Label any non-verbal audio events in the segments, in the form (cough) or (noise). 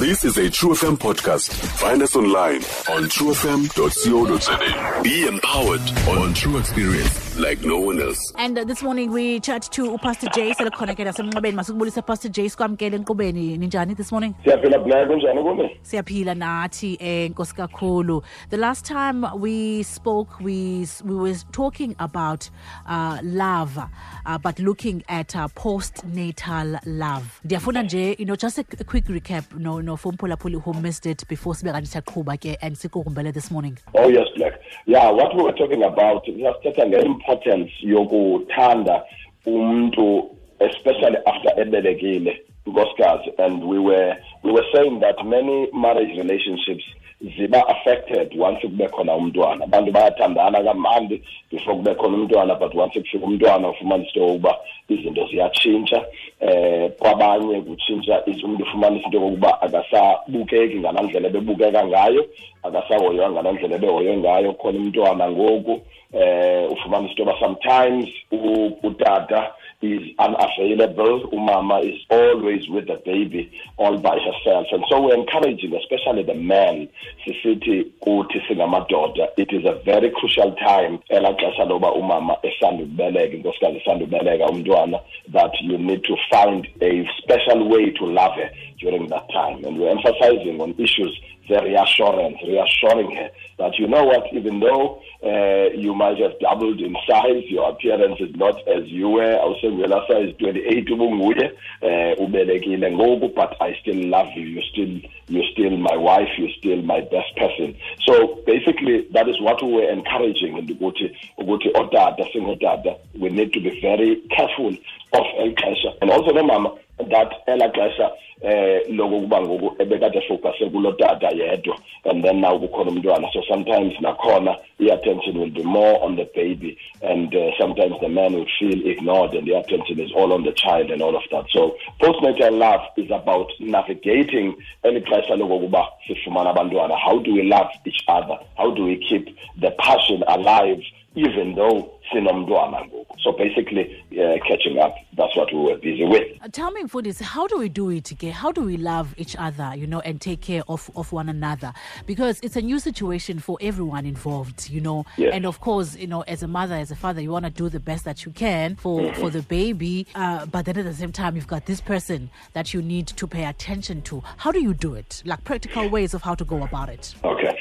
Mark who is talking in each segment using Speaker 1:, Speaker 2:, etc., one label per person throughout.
Speaker 1: This is a True FM podcast. Find us online on truefm.co.za. Be empowered on true experience like no one else.
Speaker 2: And uh, this morning we chat to Pastor J selekhona ke nasemnqabeni masukubulisa Pastor J sikwamkele enkqubeni ninjani this morning?
Speaker 3: Siyaphila black kunjani kumi
Speaker 2: siyaphila nathi eh nkosi kakhulu. The last time we spoke we we were talking about uh, love uh, but looking at uh, postnatal love. Ndiyafuna nje you know just a, a quick recap. No no for mphulaphuli who missed it before sibe kanti siyaqhuba ke and sikukumbele this morning?
Speaker 3: Oh yes black. Yeah what we were talking about siyasithetha nge-importance yokuthanda umuntu especially after ebelekile nkosikazi and we were we were saying that many marriage relationships ziba affected once kube khona umntwana. Abantu bayathandana kamandi before kube khona umntwana but once kufika umntwana ufumanise into yokuba izinto ziyatshintsha. Eh kwabanye kutshintsha umuntu ufumanise into yokuba akasabukeki ngalaa ndlela ebebukeka ngayo akasahoywa ngalaa ndlela ebehoywe ngayo. Khona umntwana ngoku eh ufumanise into yoba sometimes utata is unavailable. Umama is always with the baby all by herself. And so we're encouraging, especially the men, sisithi kuthi singamadoda. It is a very crucial time elaa xesha loba umama inkosikazi esanda ukubeleka umntwana that you need to find a special way to love her during that time. And we're emphasizing on issues the reassurance, reassuring her that you know what, even though uh, you might have doubled in size, your appearance is not as you were. Awusengela size 28 ubunguye uh, ubelekile ngoku, but I still love you. You still you're still my wife. You're still my best person. So basically, that is what we were encouraging in the ukuthi ukuthi otata singotata. We need to be very careful of el and also no mama that elaa xesha eh lokuba ngoku ebekade focuse kulo tata yedwa and then now kukhona umntwana. So sometimes nakhona i-attention will be more on the baby and uh, sometimes the man will feel ignored and the attention is all on the child and all of that. So postnatal love is about navigating eli xesha lokokuba sifumana abantwana. How do we love each other? How do we keep the passion alive even though sinomntwana ngoku so basically uh, catching up that's what we were busy with.
Speaker 2: Uh, tell me Mfundisi, how do we do it again how do we love each other you know and take care of, of one another? Because it's a new situation for everyone involved you know?
Speaker 3: Yes.
Speaker 2: and of course you know as a mother as a father you want to do the best that you can for
Speaker 3: mm-hmm.
Speaker 2: for the baby uh, but then at the same time you've got this person that you need to pay attention to. How do you do it? Like practical ways of how to go about it.
Speaker 3: Okay.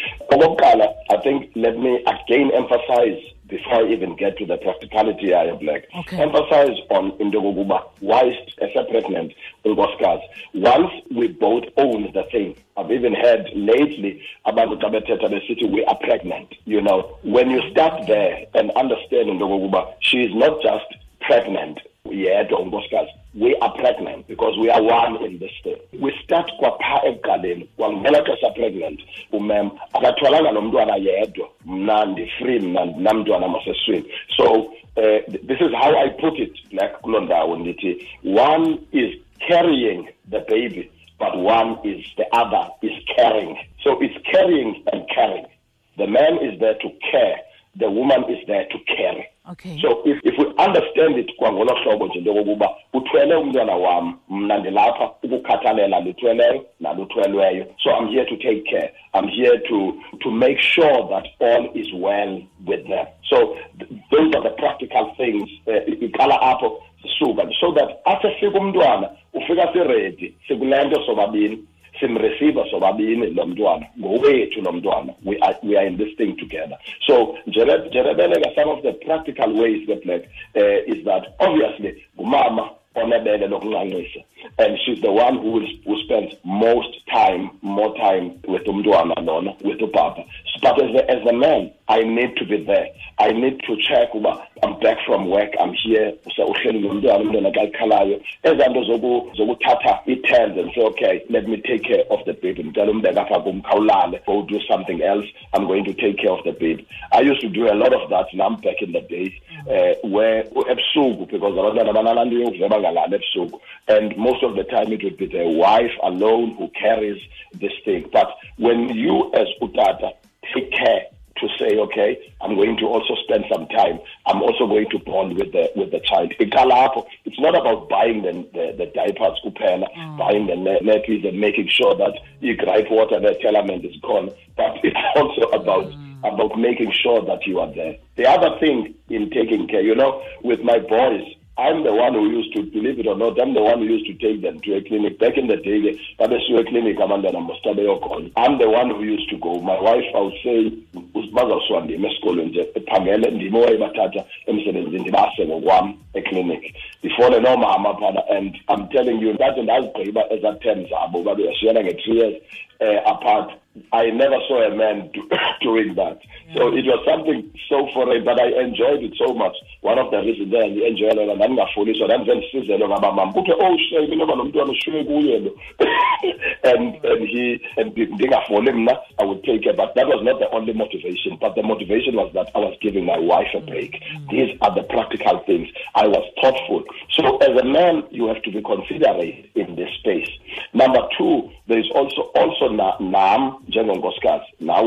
Speaker 3: I think let me again emphasize before I even get to the practicality I have like
Speaker 2: okay.
Speaker 3: emphasize on into kokuba whilst pregnant unkosikazi once we both own the thing I've even heard lately about bethetha besithi we are pregnant you know when you start there and understand into kokuba she is not just pregnant yedwa unkosikazi we are pregnant because we are one in this thing we start kwapha ekuqaleni kwangela xesha pregnant. Umem akathwalanga lo mntwana yedwa. Mna ndi-free mna ndinamntwana maseswini. So uh, this is how i put it like kuloo ndawo ndithi one is carrying the baby but one is the other is caring. So it's carrying and caring. The man is there to care. The woman is there to carry
Speaker 2: okay.
Speaker 3: So if, if we understand it kwangolo hlobo nje into yokokuba uthwele umntwana wam mna ndilapha ukukhathalela luthweleyo naluthwelweyo so i'm here to take care. I'm here to to make sure that all is well with them. So th those are the practical things uh, iqala apho sisuka so that asefika umntwana ufika siredi sikule nto sobabini simreceive sobabini lo mntwana ngowethu lo mntwana we are, we are in this thing together. So njerebeleka some of the practical ways ke black uh, is that obviously ngumama onebele lokuncancisa. And she's the one who, who spends most time more time with umntwana lona with ubaba but as a, as a man i need to be there. I need to check i'm back from work i'm here uhleli nomntwana umntwana xa likhalayo ezaa nto zokuthatha i-turns and say okay let me take care of the baby. Ndicela umbeka apha kum khawulale go do something else. I'm going to take care of the baby. I used to do a lot of that now back in the days uh, where ebusuku because abantwana banalaa nto yokuveba ngalala ebusuku. And most of the time it would be the wife alone who carries this thing. But when you as utata take care to say, okay, I'm going to also spend some time. I'm also going to bond with the with the child. It's not about buying the the, the diapers, kupela, mm. buying the nappies, and making sure that you gripe water, the element is gone. But (laughs) it's also about mm. about making sure that you are there. The other thing in taking care, you know, with my boys, I'm the one who used to, believe it or not, I'm the one who used to take them to a clinic. Back in the day, babesiwe clinic abantwana mositabe yokhona. I'm the one who used to go. My wife, I would say, bazawusuka ndim esikolweni nje ephangele ndim owayebathatha emsebenzini ndibase ngokwam eclinic ndifole noomama phana and i'm telling you ndathi ndazigqiba ezaa term zabo babeyashiyana nge-three years uh, apart I never saw a man do, (coughs) doing that. Yeah. So it was something so foreign, but I enjoyed it so much. One of the reasons there enjoy lona ndandingafuliswa ndandisenzisizelwe ngabamam kuthiwe oh shame inoba nomntwana ushiye kuye lo and and he and ndingafoli mna I would take it but that was not the only motivation but the motivation was that I was giving my wife a break. Mm-hmm. These are the practical things. I was thoughtful. So as a man you have to be considerate in this space. Number two, there is also also nam njengonkosikazi now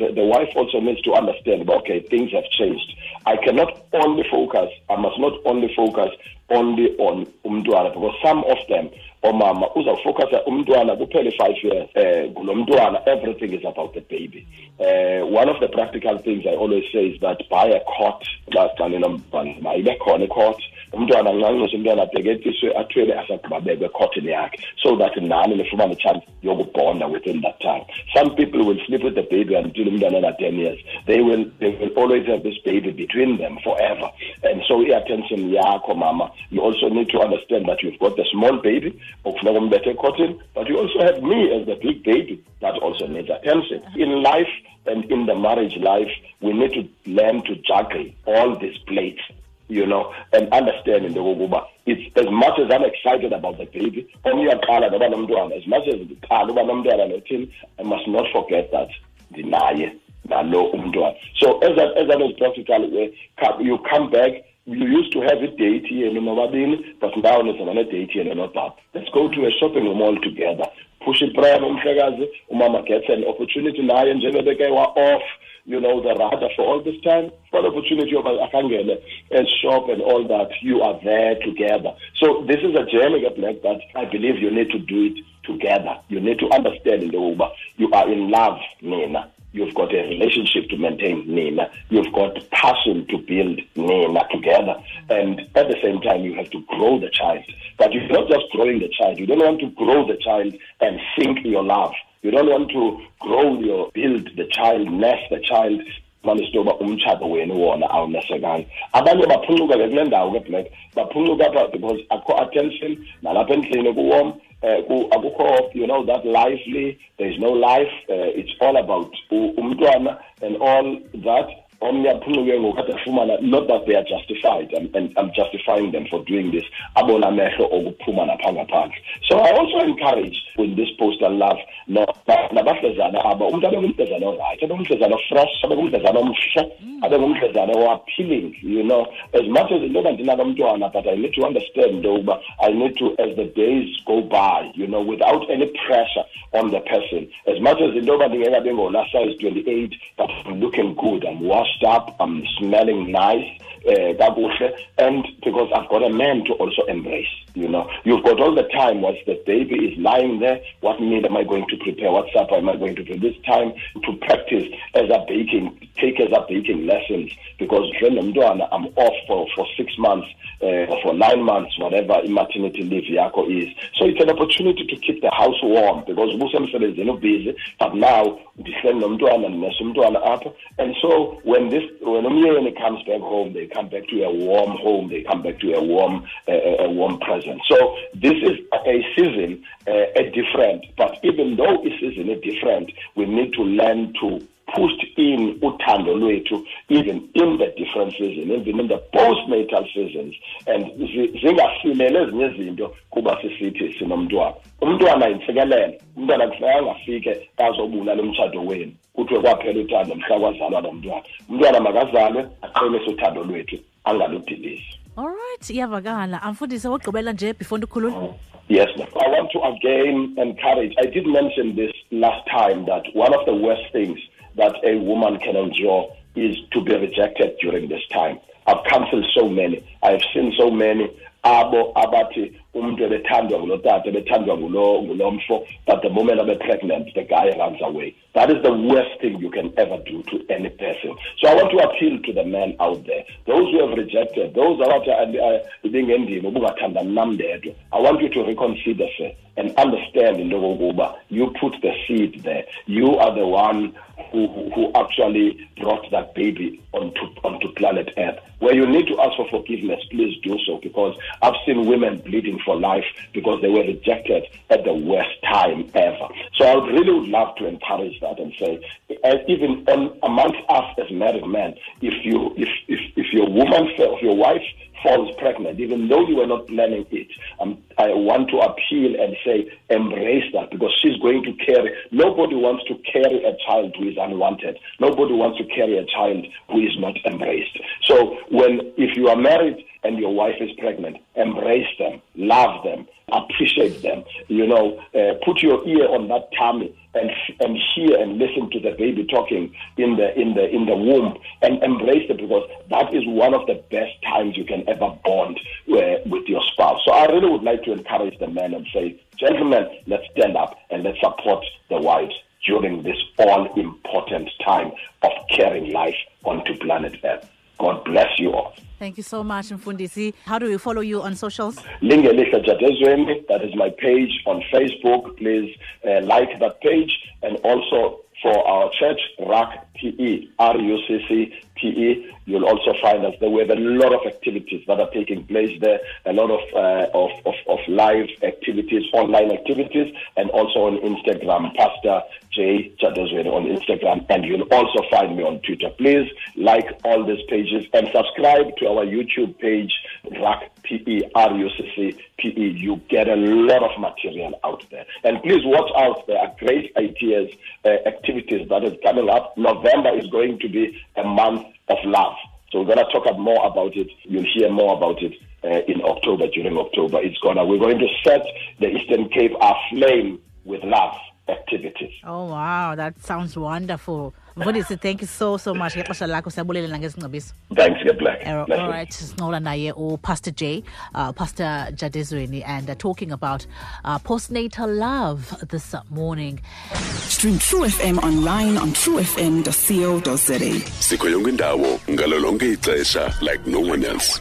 Speaker 3: the, the wife also needs to understand okay things have changed i cannot only focus i must not only focus only on umntwana because some of them omama uzawufocusa umntwana kuphele five years uh, kulo mntwana everything is about the baby. Uh, one of the practical things i always say is that buy a cot xa xa ninomntwana mayibe khona icot umntwana ncanciswe umntwana abheketiswe athwele asagqiba bekwe ekhotini yakhe so that nani nifumane ichance yokubonda within that time. Some people will sleep with the baby until umntwana ana-ten years. They will, they will always have this baby between them forever. And so i-attention yakho mama you also need to understand that you've got the small baby okufuneka umbethe ekhotini but you also have me as the big baby that also needs attention. In life and in the marriage life we need to learn to juggle all these plates you know, and understanding the Woguba. It's as much as I'm excited about the baby, as much as the I must not forget that deny nalo umntwana. So as that as that is practical you come back you used to have a date here nobabini but now nizaba date here nobaba let's go to a shopping mall together. Push it prayer umhlekazi umama gets an opportunity naye njengoba wa off you know, the radar for all this time, for opportunity of Akangele and shop and all that, you are there together. So this is a journey, Black, that I believe you need to do it together. You need to understand Uber, you are in love, Nina. You've got a relationship to maintain, Nina. You've got passion to build, Nina, together. And at the same time, you have to grow the child. But you're not just growing the child. You don't want to grow the child and sink your love. You don't want to grow your build the child, nest the child manisitoba umtshato wenu wona awunesekanga abanye baphuncuka ke kule ndawo ke black. Baphuncuka apha because akho attention nalapha endlini kuwom uh, akukho you know that lively there is no life uh, it's all about umntwana and all that omnye afumana not that they are justified and, and I'm justifying them for doing this abona amehlo okuphuma napha so i also encourage with this postal love nabahlezana aba umntu abe ngumhlezana orayight abe ngumhlezana fresh abe ngumhlezana omhle abe ngumhlezana oappealing you know. As much as into yoba ndinalo mntwana but i need to understand into yokuba i need to as the days go by you know without any pressure on the person. As much as into yoba ndingekabe ngona size twenty eight but i'm looking good i'm washed up i'm smelling nice uh, and because I've got a man to also embrace. You know, you've got all the time. Once the baby is lying there, what meal am I going to prepare? What supper am I going to do? This time to practice as a baking, take as a baking lessons because when I'm done, I'm off for, for six months uh, or for nine months, whatever maternity leave yako is. So it's an opportunity to keep the house warm because ubusemsebenzini busy, but now ndihleli nomntwana ndinesa umntwana apha and so when this when umyeni comes back home they come back to a warm home they come back to a warm uh, a warm present so this is a season uh, a different but even though a season is different we need to learn to pushed in uthando lwethu even in the different season even in the postnatal seasons and zingasilele ezinye izinto kuba sisithi sinomntwana. Umntwana yintsikelelo umntwana kufuneka angafike azobulala umtshato wenu. Kuthiwe kwaphela uthando mhla kwazalwa nomntwana umntwana makazalwe aqinise uthando lwethu angaludilisi.
Speaker 2: Alright iyavakala. Amfundise wogqibela nje before ndikhulule.
Speaker 3: Oh, yes, I want to again encourage. I did mention this last time that one of the worst things that a woman can endure is to be rejected during this time. I've counseled so many. I've seen so many. Abo abathi but the moment I'm pregnant the guy runs away. That is the worst thing you can ever do to any person. So i want to appeal to the men out there. Those who have rejected those abathi ibingendima ubungathandani nam ndedwa. I want you to reconsider and understand into yokokuba you put the seed there. You are the one who, who actually brought that baby onto onto planet earth where you need to ask for forgiveness please do so because i've seen women bleeding for life because they were rejected at the worst time ever. So I would really would love to encourage that and say, even on, amongst us as married men, if you if if, if your woman, if your wife falls pregnant, even though you were not planning it, um, I want to appeal and say, embrace that because she's going to carry. Nobody wants to carry a child who is unwanted. Nobody wants to carry a child who is not embraced. So when if you are married and your wife is pregnant, embrace them, love them, appreciate them. You know, uh, put your ear on that tummy and and hear and listen to the baby talking in the in the in the womb and embrace it because that is one of the best times you can ever bond uh, with your spouse. So I really would like to encourage the men and say, gentlemen, let's stand up and let's support the wives during this all important time of carrying life onto planet Earth. God bless you all.
Speaker 2: Thank you so much, Mfundisi. How do we follow you on socials?
Speaker 3: Lingelihla Jadezweni, that is my page on Facebook. Please uh, like that page and also for our church, RAC PE, R-U-C-C-T-E. You'll also find us there. We have a lot of activities that are taking place there, a lot of, uh, of, of, of, live activities, online activities, and also on Instagram, Pastor J. Jadezweni on Instagram, and you'll also find me on Twitter. Please like all these pages and subscribe to our YouTube page, RAC PE. You get a lot of material out there. And please watch out. There are great ideas, uh, activities that is coming up. November is going to be a month of love. So we're going to talk more about it. You'll hear more about it uh, in October, during October. It's gonna, we're going to set the Eastern Cape aflame with love activities.
Speaker 2: Oh, wow. That sounds wonderful. mfundisi (laughs) thank you so so much. Ngexesha lakho siyabulelela ngezingcebiso
Speaker 3: thanks get black
Speaker 2: all right sincola naye upastor j uh, pastor jadezweni and uh, talking about uh, postnatal love this morning.
Speaker 4: Stream true fm online on truefm.co.za
Speaker 1: sikho yonke indawo ngalo lonke ixesha like no one else